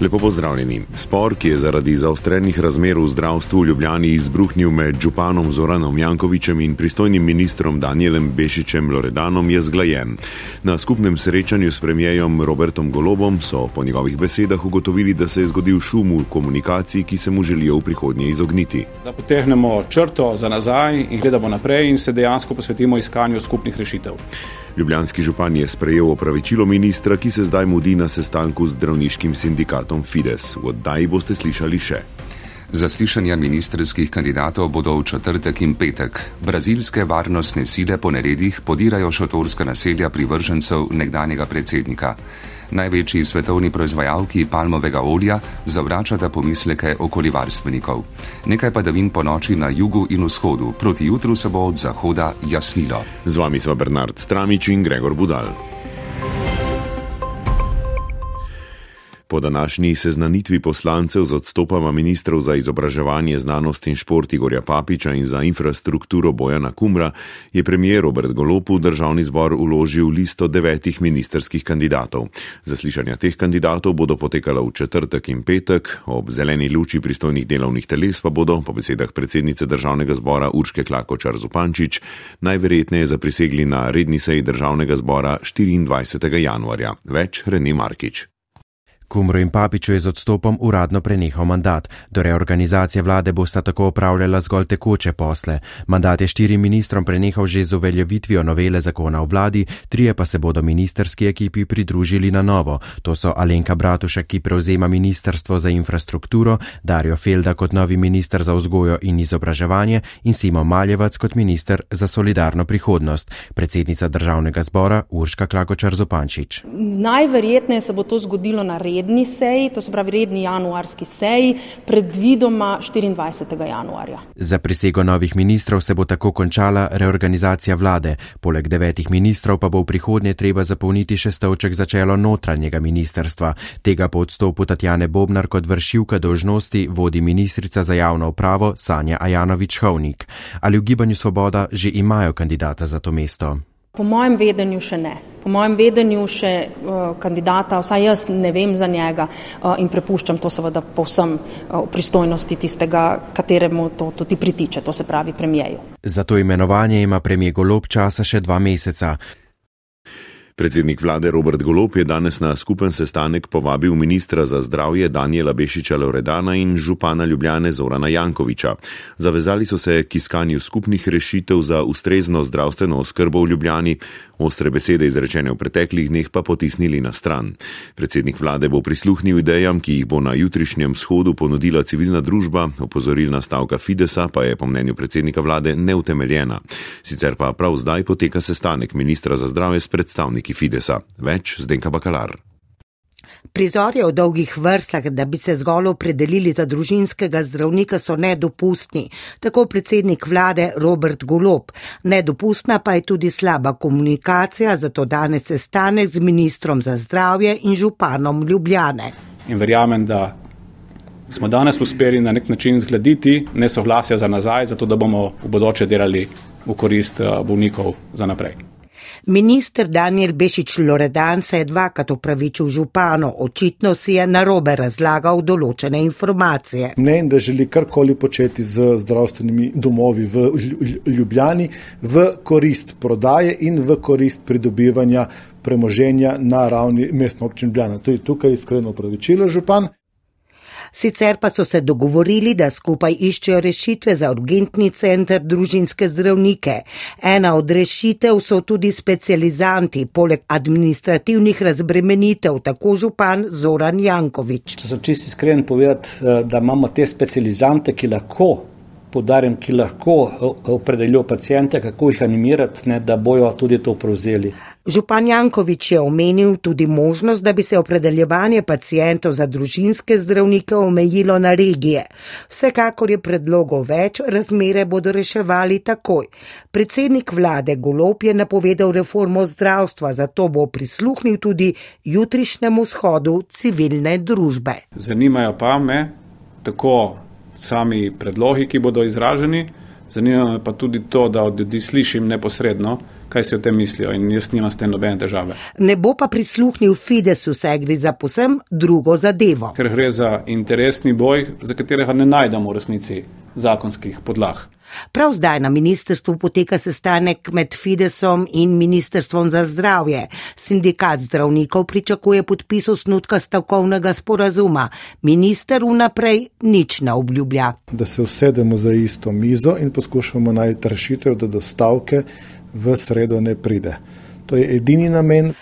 Lepo pozdravljeni. Spor, ki je zaradi zaostrenih razmer v zdravstvu v Ljubljani izbruhnil med županom Zoranom Jankovičem in pristojnim ministrom Danielem Bešičem Loredanom, je zglajen. Na skupnem srečanju s premijejem Robertom Golobom so po njegovih besedah ugotovili, da se je zgodil šum v komunikaciji, ki se mu želijo v prihodnje izogniti. Da potegnemo črto za nazaj in gledamo naprej in se dejansko posvetimo iskanju skupnih rešitev. Ljubljanski župan je sprejel opravičilo ministra, ki se zdaj mudi na sestanku z zdravniškim sindikatom Fides. V oddaji boste slišali še. Zaslišanja ministerskih kandidatov bodo v četrtek in petek. Brazilske varnostne sile po neredih podirajo šotorska naselja privržencev nekdanjega predsednika največji svetovni proizvajalki palmovega olja, zavračata pomisleke okoljevarstvenikov. Nekaj padavin po noči na jugu in vzhodu, proti jutru se bo od zahoda jasnilo. Z vami smo Bernard Stramič in Gregor Budal. Po današnji seznanitvi poslancev z odstopama ministrov za izobraževanje, znanost in šport Igorja Papiča in za infrastrukturo Bojana Kumra je premijer Robert Golop v državni zbor uložil listo devetih ministerskih kandidatov. Zaslišanja teh kandidatov bodo potekala v četrtek in petek, ob zeleni luči pristojnih delovnih teles pa bodo, po besedah predsednice državnega zbora Urške Klakočar Zupančič, najverjetneje zaprisegli na redni seji državnega zbora 24. januarja. Več René Markič. Kumro in Papiču je z odstopom uradno prenehal mandat. Do reorganizacije vlade bosta tako opravljala zgolj tekoče posle. Mandat je štirim ministrom prenehal že z uveljavitvijo novele zakona o vladi, trije pa se bodo ministerski ekipi pridružili na novo. To so Alenka Bratušek, ki prevzema ministrstvo za infrastrukturo, Dario Felda kot novi minister za vzgojo in izobraževanje in Simo Maljevac kot minister za solidarno prihodnost. Predsednica državnega zbora Urška Klakočar Zopančič. Najverjetneje se bo to zgodilo na red redni seji, to se pravi redni januarski seji, predvidoma 24. januarja. Za prisego novih ministrov se bo tako končala reorganizacija vlade. Poleg devetih ministrov pa bo v prihodnje treba zapolniti še stavček za čelo notranjega ministerstva. Tega po odstopu Tatjane Bobnar kot vršilka dožnosti vodi ministrica za javno upravo Sanja Ajanovič-Hovnik. Ali v gibanju Svoboda že imajo kandidata za to mesto? Po mojem vedenju še ne. Po mojem vedenju še uh, kandidata, vsaj jaz ne vem za njega uh, in prepuščam to seveda povsem uh, v pristojnosti tistega, kateremu to tudi pritiče, to se pravi premijeju. Za to imenovanje ima premije Golob časa še dva meseca. Predsednik vlade Robert Golop je danes na skupen sestanek povabil ministra za zdravje Daniela Bešiča Loredana in župana Ljubljane Zorana Jankoviča. Zavezali so se k iskanju skupnih rešitev za ustrezno zdravstveno oskrbo v Ljubljani, ostre besede izrečene v preteklih dneh pa potisnili na stran. Predsednik vlade bo prisluhnil idejam, ki jih bo na jutrišnjem shodu ponudila civilna družba, opozorilna stavka Fidesa pa je po mnenju predsednika vlade neutemeljena. Sicer pa prav zdaj poteka sestanek ministra za zdravje s predstavniki predstavniki Fidesa, več Zdenka Bakalar. Prizorje v dolgih vrstah, da bi se zgolj opredelili za družinskega zdravnika, so nedopustni, tako predsednik vlade Robert Golop. Nedopustna pa je tudi slaba komunikacija, zato danes sestanek z ministrom za zdravje in županom Ljubljane. In verjamem, da smo danes uspeli na nek način zgraditi nesoglasja za nazaj, zato da bomo v bodoče delali v korist eh, bolnikov za naprej. Minister Daniel Bešič Loredan se je dvakrat upravičil župano, očitno si je narobe razlagal določene informacije. Ne, da želi karkoli početi z zdravstvenimi domovi v Ljubljani v korist prodaje in v korist pridobivanja premoženja na ravni mestno občin Ljubljana. To je tukaj iskreno upravičilo župan. Sicer pa so se dogovorili, da skupaj iščejo rešitve za urgentni center družinske zdravnike. Ena od rešitev so tudi specializanti, poleg administrativnih razbremenitev, tako župan Zoran Jankovič. Če sem čisti iskren povedati, eh, da imamo te specializante, ki lahko. Podarim, ki lahko opredeljujejo pacijente, kako jih animirati, ne, da bojo tudi to prevzeli. Župan Jankovič je omenil tudi možnost, da bi se opredeljevanje pacijentov za družinske zdravnike omejilo na regije. Vsekakor je predlogov več, razmere bodo reševali takoj. Predsednik vlade Golop je napovedal reformo zdravstva, zato bo prisluhnil tudi jutrišnjemu shodu civilne družbe. Zanimajo pa me tako sami predlogi, ki bodo izraženi, zanima me pa tudi to, da od ljudi slišim neposredno kaj si o tem mislijo in jaz nimam s tem nobene težave. Ne bo pa prisluhnil Fidesu, saj gre za posem drugo zadevo. Ker gre za interesni boj, za katerega ne najdemo v resnici zakonskih podlah. Prav zdaj na ministrstvu poteka sestanek med Fidesom in Ministrstvom za zdravje. Sindikat zdravnikov pričakuje podpis osnutka stavkovnega sporazuma. Minister vnaprej nič ne obljublja. Da se usedemo za isto mizo in poskušamo najti rešitev, da do stavke v sredo ne pride. To je edini namen.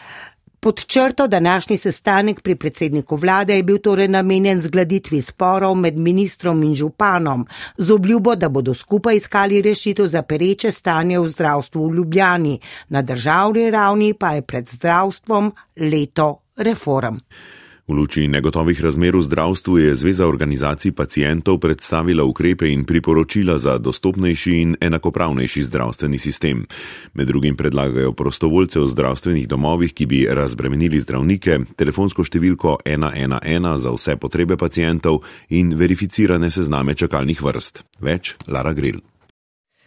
Pod črto današnji sestanek pri predsedniku vlade je bil torej namenjen zgladitvi sporov med ministrom in županom, z obljubo, da bodo skupaj iskali rešitev za pereče stanje v zdravstvu v Ljubljani, na državni ravni pa je pred zdravstvom leto reform. V luči negotovih razmer v zdravstvu je Zveza organizacij pacijentov predstavila ukrepe in priporočila za dostopnejši in enakopravnejši zdravstveni sistem. Med drugim predlagajo prostovoljce v zdravstvenih domovih, ki bi razbremenili zdravnike, telefonsko številko 111 za vse potrebe pacijentov in verificirane sezname čakalnih vrst. Več Lara Grill.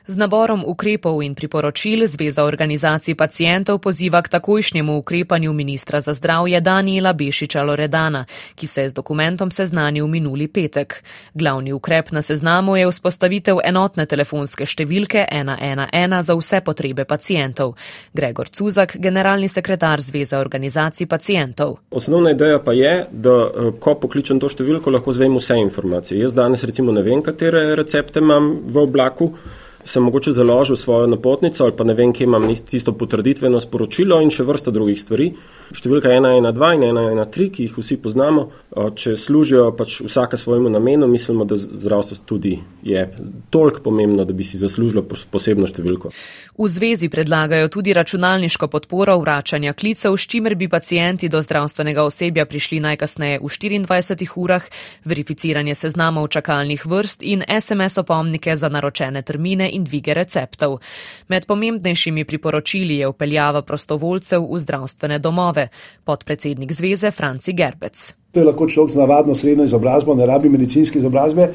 Z naborom ukrepov in priporočil Zveza organizacij pacijentov poziva k takojšnjemu ukrepanju ministra za zdravje Daniela Bešiča Loredana, ki se je z dokumentom seznanil minuli petek. Glavni ukrep na seznamu je vzpostavitev enotne telefonske številke 111 za vse potrebe pacijentov. Gregor Cuzak, generalni sekretar Zveza organizacij pacijentov. Osnovna ideja pa je, da eh, ko pokličem to številko, lahko zvem vse informacije. Jaz danes recimo ne vem, katere recepte imam v oblaku sem mogoče založil svojo napotnico ali pa ne vem, kje imam tisto potrditveno sporočilo in še vrsta drugih stvari. Številka 112 in 113, ki jih vsi poznamo, če služijo pač vsaka svojemu namenu, mislimo, da zdravstvo tudi je toliko pomembno, da bi si zaslužilo posebno številko. V zvezi predlagajo tudi računalniško podporo vračanja klicev, s čimer bi pacijenti do zdravstvenega osebja prišli najkasneje v 24 urah, verificiranje seznamov čakalnih vrst in SMS opomnike za naročene termine in dvige receptov. Med pomembnejšimi priporočili je upeljava prostovoljcev v zdravstvene domove, podpredsednik zveze Franci Gerbec. To je lahko človek z navadno srednjo izobrazbo, ne rabi medicinske izobrazbe,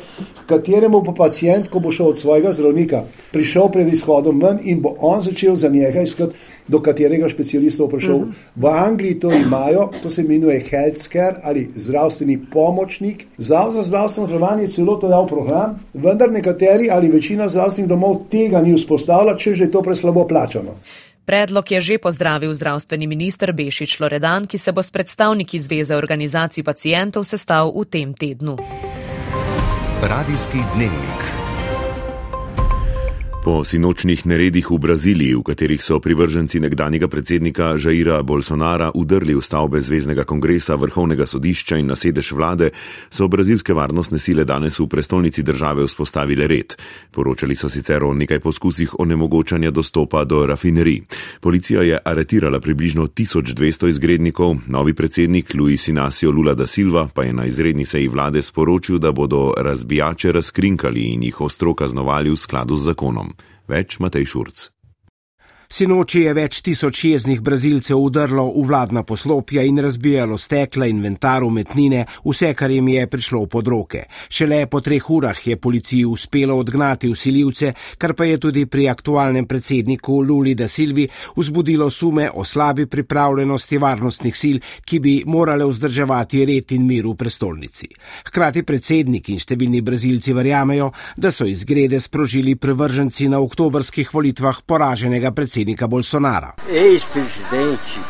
kateremu bo pacijent, ko bo šel od svojega zdravnika, prišel pred izhodom ven in bo on začel za njega iskati, do katerega specialista bo prišel. Uh -huh. V Angliji to imajo, to se imenuje healthcare ali zdravstveni pomočnik. Zavod za zdravstveno zdravljenje je celo to dal program, vendar nekateri ali večina zdravstvenih domov tega ni vzpostavila, če že je to preslabo plačano. Predlog je že pozdravil zdravstveni minister Bešič Loredan, ki se bo s predstavniki Zveze organizacij pacijentov sestal v tem tednu. Radijski dnevnik. Po sinočnih neredih v Braziliji, v katerih so privrženci nekdanjega predsednika Žaira Bolsonara udrli v stavbe Zvezdnega kongresa, vrhovnega sodišča in na sedež vlade, so brazilske varnostne sile danes v prestolnici države vzpostavile red. Poročali so sicer o nekaj poskusih onemogočanja dostopa do rafinerij. Policija je aretirala približno 1200 izgrednikov, novi predsednik Luis Inacio Lula da Silva pa je na izredni seji vlade sporočil, da bodo razbijače razkrinkali in jih ostro kaznovali v skladu z zakonom. Več Matej Šurc. Sinoči je več tisoč jeznih brazilcev udrlo v vladna poslopja in razbijalo stekla, inventar, umetnine, vse, kar jim je prišlo pod roke. Šele po treh urah je policiji uspelo odgnati usiljivce, kar pa je tudi pri aktualnem predsedniku Luli da Silvi vzbudilo sume o slabi pripravljenosti varnostnih sil, ki bi morale vzdrževati red in mir v prestolnici. Hkrati predsednik in številni brazilci verjamejo, da so izgrede sprožili prevrženci na oktobrskih volitvah poraženega predsednika predsednika Bolsonara. Ex-presidente,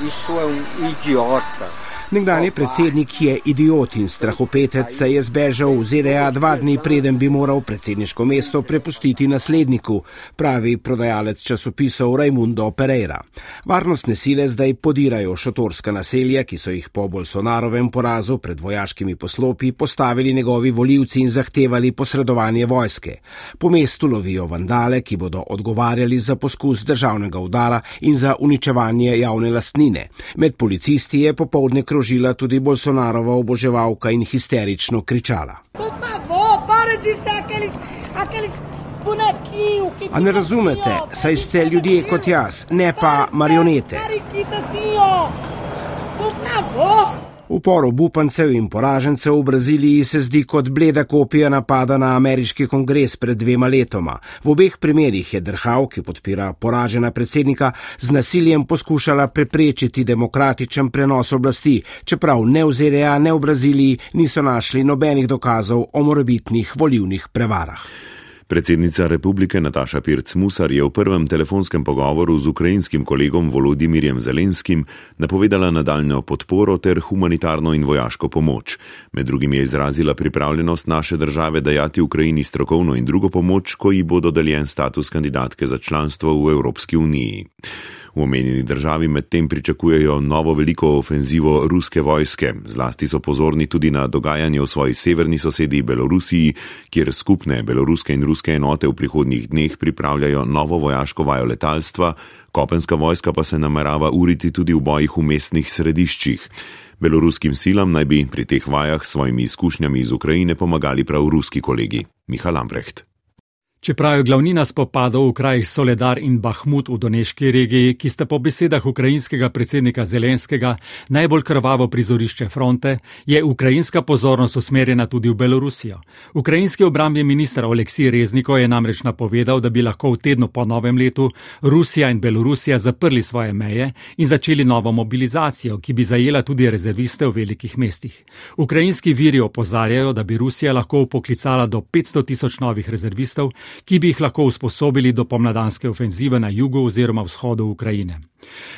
isso é um idiota. Nekdani predsednik je idiot in strahopetec se je zbežal v ZDA dva dni preden bi moral predsedniško mesto prepustiti nasledniku, pravi prodajalec časopisov Raimundo Pereira. Varnostne sile zdaj podirajo šotorska naselja, ki so jih po Bolsonarovem porazu pred vojaškimi poslopi postavili njegovi voljivci in zahtevali posredovanje vojske. Po mestu lovijo vandale, ki bodo odgovarjali za poskus državnega udara in za uničevanje javne lastnine. Med policisti je popovdne krožila tudi Bolsonarova oboževalka in histerično kričala. A ne razumete, saj ste ljudje kot jaz, ne pa marionete. Upor obupancev in poražencev v Braziliji se zdi kot bleda kopija napada na ameriški kongres pred dvema letoma. V obeh primerjih je drhav, ki podpira poražena predsednika, z nasiljem poskušala preprečiti demokratičen prenos oblasti, čeprav ne v ZDA, ne v Braziliji niso našli nobenih dokazov o morebitnih volivnih prevarah. Predsednica republike Nataša Pirc-Musar je v prvem telefonskem pogovoru z ukrajinskim kolegom Volodimirjem Zelenskim napovedala nadaljno podporo ter humanitarno in vojaško pomoč. Med drugim je izrazila pripravljenost naše države dajati Ukrajini strokovno in drugo pomoč, ko ji bo dodeljen status kandidatke za članstvo v Evropski uniji. V omenjeni državi medtem pričakujejo novo veliko ofenzivo ruske vojske. Zlasti so pozorni tudi na dogajanje v svoji severni sosedi Belorusiji, kjer skupne beloruske in ruske enote v prihodnjih dneh pripravljajo novo vojaško vajo letalstva, kopenska vojska pa se namerava uriti tudi v bojih v mestnih središčih. Beloruskim silam naj bi pri teh vajah s svojimi izkušnjami iz Ukrajine pomagali prav ruski kolegi. Miha Lambrecht. Čeprav je glavnina spopadov v krajih Soledar in Bahmut v Doneški regiji, ki sta po besedah ukrajinskega predsednika Zelenskega najbolj krvavo prizorišče fronte, je ukrajinska pozornost usmerjena tudi v Belorusijo. Ukrajinski obrambni minister Oleksij Rezniko je namreč napovedal, da bi lahko v tednu po novem letu Rusija in Belorusija zaprli svoje meje in začeli novo mobilizacijo, ki bi zajela tudi rezerviste v velikih mestih. Ukrajinski viri opozarjajo, da bi Rusija lahko poklicala do 500 tisoč novih rezervistov, ki bi jih lahko usposobili do pomladanske ofenzive na jugu oziroma vzhodu Ukrajine.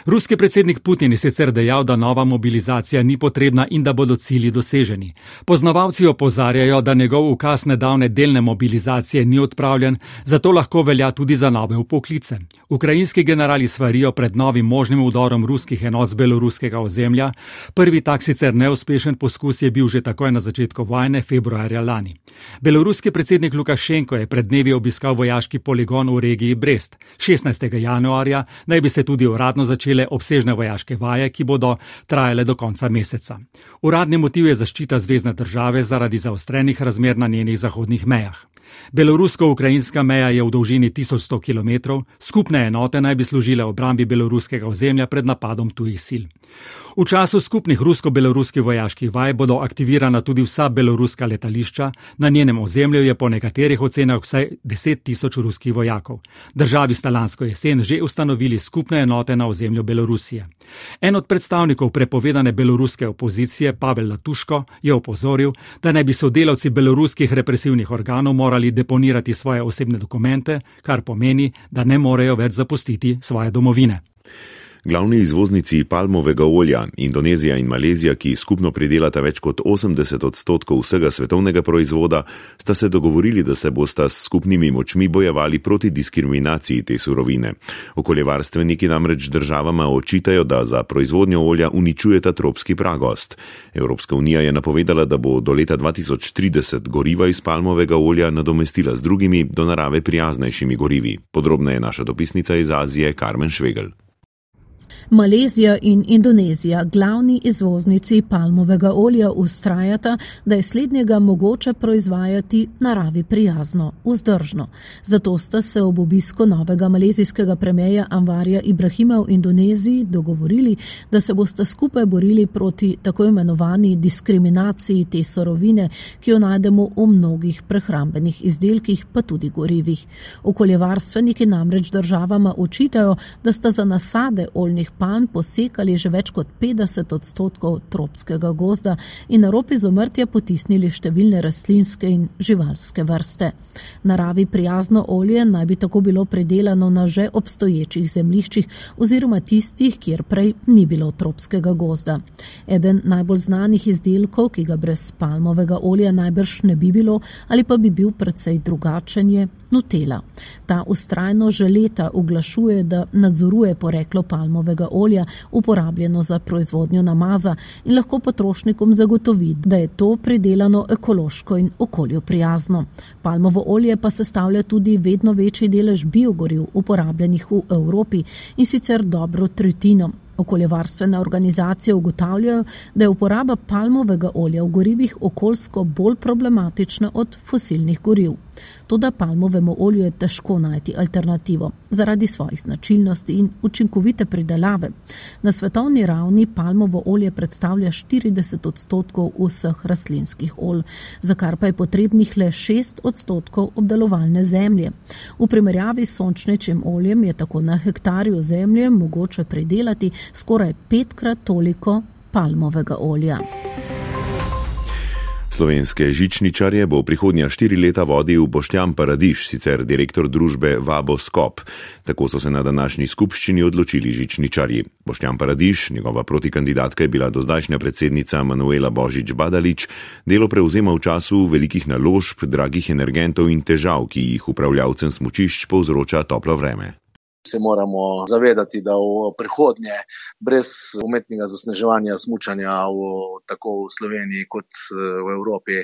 Ruski predsednik Putin je sicer dejal, da nova mobilizacija ni potrebna in da bodo cilji doseženi. Poznavalci opozarjajo, da njegov ukaz nedavne delne mobilizacije ni odpravljen, zato lahko velja tudi za nove upoklice. Ukrajinski generali svarijo pred novim možnim udorom ruskih enot z beloruskega ozemlja. Prvi tak sicer neuspešen poskus je bil že takoj na začetku vojne, februarja lani. Beloruski predsednik Lukašenko je pred dnevi obiskal vojaški poligon v regiji Brest. 16. januarja naj bi se tudi uradno začele obsežne vojaške vaje, ki bodo trajale do konca meseca. Uradni motiv je zaščita zvezdne države zaradi zaostrenih razmer na njenih zahodnih mejah. Belorusko-ukrajinska meja je v dolžini 1100 km, skupne enote naj bi služile obrambi beloruskega ozemlja pred napadom tujih sil. V času skupnih rusko-beloruskih vojaških vaj bodo aktivirana tudi vsa beloruska letališča, na njenem ozemlju je po nekaterih ocenah vsaj 10 tisoč ruskih vojakov. Državi sta lansko jesen že ustanovili skupne enote na ozemlju Belorusije. En od predstavnikov prepovedane beloruske opozicije, Pavel Latuško, je opozoril, da naj bi sodelavci beloruskih represivnih organov morali deponirati svoje osebne dokumente, kar pomeni, da ne morejo več zapustiti svoje domovine. Glavni izvoznici palmovega olja, Indonezija in Malezija, ki skupno pridelata več kot 80 odstotkov vsega svetovnega proizvoda, sta se dogovorili, da se bosta s skupnimi močmi bojevali proti diskriminaciji te surovine. Okoljevarstveniki namreč državama očitajo, da za proizvodnjo olja uničujeta tropski pragost. Evropska unija je napovedala, da bo do leta 2030 goriva iz palmovega olja nadomestila z drugimi, do narave prijaznejšimi gorivi. Podrobna je naša dopisnica iz Azije, Karmen Švegel. Malezija in Indonezija, glavni izvoznici palmovega olja, ustrajata, da je slednjega mogoče proizvajati naravi prijazno, vzdržno. Zato sta se ob obisku novega malezijskega premijeja Anvarja Ibrahima v Indoneziji dogovorili, da se boste skupaj borili proti tako imenovani diskriminaciji te sorovine, ki jo najdemo v mnogih prehrambenih izdelkih, pa tudi gorivih. Okoljevarstveniki namreč državama očitajo, da sta za nasade oljnih palm posekali že več kot 50 odstotkov tropskega gozda in na ropi zomrtja potisnili številne rastlinske in živalske vrste. Naravi prijazno olje naj bi tako bilo predelano na že obstoječih zemliščih oziroma tistih, kjer prej ni bilo tropskega gozda. Eden najbolj znanih izdelkov, ki ga brez palmovega olja najbrž ne bi bilo ali pa bi bil precej drugačen, je Nutella. Ta ustrajno že leta uglašuje, da nadzoruje poreklo palmovega olja, uporabljeno za proizvodnjo namaza in lahko potrošnikom zagotovi, da je to pridelano ekološko in okolju prijazno. Palmovo olje pa sestavlja tudi vedno večji delež biogoriv uporabljenih v Evropi in sicer dobro tretjino. Okoljevarstvene organizacije ugotavljajo, da je uporaba palmovega olja v gorivih okoljsko bolj problematična od fosilnih goriv. Toda palmovemu olju je težko najti alternativo zaradi svojih značilnosti in učinkovite pridelave. Na svetovni ravni palmovo olje predstavlja 40 odstotkov vseh rastlinskih olj, za kar pa je potrebnih le 6 odstotkov obdelovalne zemlje. V primerjavi s sončnečim oljem je tako na hektarju zemlje mogoče pridelati skoraj petkrat toliko palmovega olja. Slovenske žičničarje bo v prihodnja štiri leta vodil Boštjan Paradiš, sicer direktor družbe Vabo Skop. Tako so se na današnji skupščini odločili žičničarji. Boštjan Paradiš, njegova protikandidatka je bila dozdajšnja predsednica Manuela Božič Badalič, delo prevzema v času velikih naložb, dragih energentov in težav, ki jih upravljavcem smučišč povzroča toplo vreme se moramo zavedati, da v prihodnje brez umetnega zasneževanja smučanja v, tako v Sloveniji kot v Evropi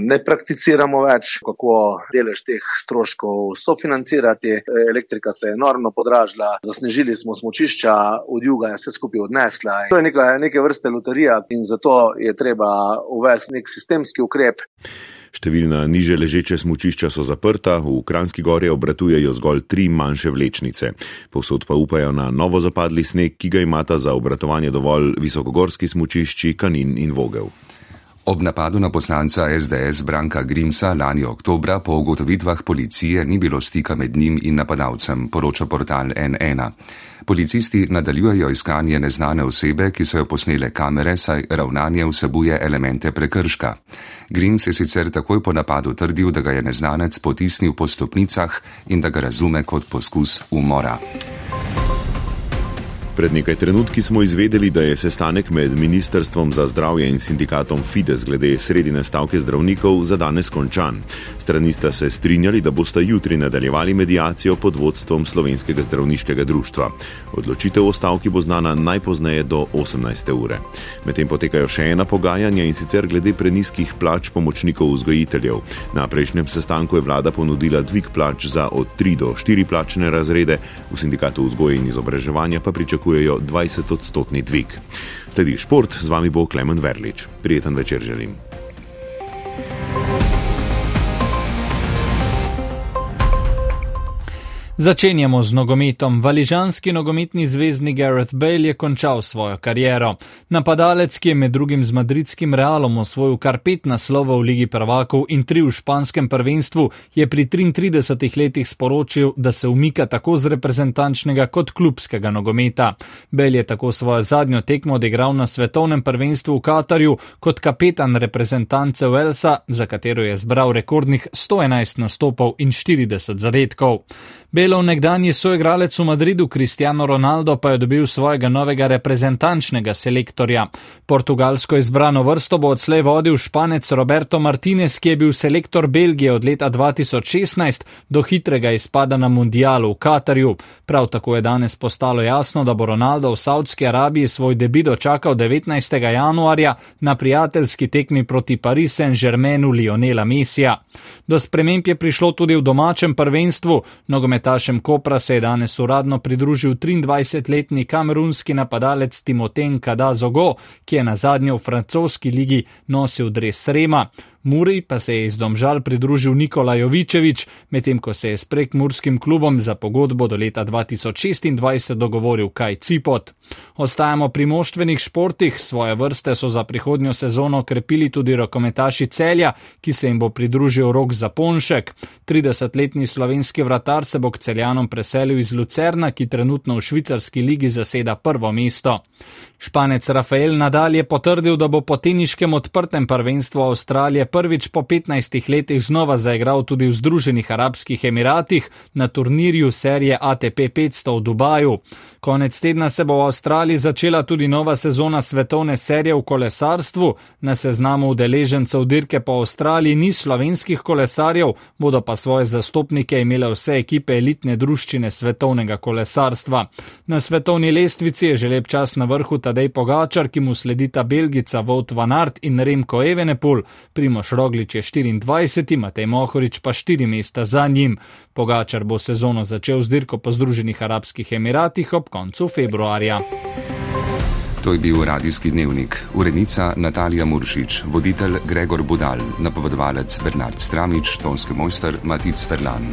ne prakticiramo več, kako delež teh stroškov sofinancirati. Elektrika se je enormno podražila, zasnežili smo smučišča, od juga je vse skupaj odnesla. To je neka, neke vrste loterija in zato je treba uvesti nek sistemski ukrep. Številna niže ležeče smučišča so zaprta, v Kranski gori obratujejo zgolj tri manjše vlečnice. Povsod pa upajo na novo zapadli sneg, ki ga imata za obratovanje dovolj visokogorski smučišči Kanin in Vogel. Ob napadu na poslanca SDS Branka Grimsa lani oktobra po ugotovitvah policije ni bilo stika med njim in napadalcem, poroča portal N1. Policisti nadaljujejo iskanje neznane osebe, ki so jo posnele kamere, saj ravnanje vsebuje elemente prekrška. Grims je sicer takoj po napadu trdil, da ga je neznanec potisnil po stopnicah in da ga razume kot poskus umora. Pred nekaj trenutki smo izvedeli, da je sestanek med Ministrstvom za zdravje in sindikatom Fides glede sredine stavke zdravnikov za danes končan. Strani sta se strinjali, da boste jutri nadaljevali medijacijo pod vodstvom Slovenskega zdravniškega društva. Odločitev o stavki bo znana najpozneje do 18. ure. Medtem potekajo še ena pogajanja in sicer glede preniskih plač pomočnikov vzgojiteljev. Na prejšnjem sestanku je vlada ponudila dvig plač za od 3 do 4 plačne razrede, v sindikatu vzgoje in izobraževanja pa pričakujejo pričakujejo 20-odstotni dvig. Sledi šport, z vami bo Klemen Verlič. Prijeten večer želim. Začenjamo z nogometom. Valižanski nogometni zvezdnik Gareth Bale je končal svojo kariero. Napadalec, ki je med drugim z madridskim Realom osvojil kar pet naslovov v Ligi prvakov in tri v španskem prvenstvu, je pri 33 letih sporočil, da se umika tako z reprezentančnega kot klubskega nogometa. Bale je tako svojo zadnjo tekmo odigral na svetovnem prvenstvu v Katarju kot kapetan reprezentance Velsa, za katero je zbral rekordnih 111 nastopov in 40 zadetkov. Belov nekdanji soigralec v Madridu Cristiano Ronaldo pa je dobil svojega novega reprezentančnega selektorja. Portugalsko izbrano vrsto bo odslej vodil španec Roberto Martinez, ki je bil selektor Belgije od leta 2016 do hitrega izpada na mundialu v Katarju. Prav tako je danes postalo jasno, da bo Ronaldo v Saudski Arabiji svoj debit dočakal 19. januarja na prijateljski tekmi proti Paris Saint-Germainu Lionela Mesija. Do sprememb je prišlo tudi v domačem prvenstvu. Nogometašem Kopra se je danes uradno pridružil 23-letni kamerunski napadalec Timoten Kadazogo, ki je na zadnjo v francoski ligi nosil dres Rema. Muri pa se je iz Domžal pridružil Nikola Jovičevič, medtem ko se je s prekmurskim klubom za pogodbo do leta 2026 dogovoril Kaj Cipot. Ostajamo pri moštvenih športih, svoje vrste so za prihodnjo sezono krepili tudi rokometaši celja, ki se jim bo pridružil rok za Ponšek. 30-letni slovenski vratar se bo k celjanom preselil iz Lucerna, ki trenutno v švicarski ligi zaseda prvo mesto. Španec Rafael Nadal je potrdil, da bo po teniškem odprtem prvenstvu Avstralije prvič po 15 letih znova zaigral tudi v Združenih arabskih emiratih na turnirju serije ATP 500 v Dubaju. Konec tedna se bo v Avstraliji začela tudi nova sezona svetovne serije v kolesarstvu. Na seznamu udeležencev dirke po Avstraliji ni slovenskih kolesarjev, bodo pa svoje zastopnike imele vse ekipe elitne druščine svetovnega kolesarstva. Na svetovni lestvici je že lep čas na vrhu Tadej Pogačar, ki mu sledita Belgica Vought van Art in Remko Evenepul, Primoš Roglič je 24, Matej Mohorič pa 4 mesta za njim. Pogačar bo sezono začel z dirko po Združenih arabskih emiratih ob koncu februarja. To je bil radijski dnevnik. Urednica Natalija Muršič, voditelj Gregor Budal, napovedovalec Bernard Stramič, tonski mojster Matic Ferlan.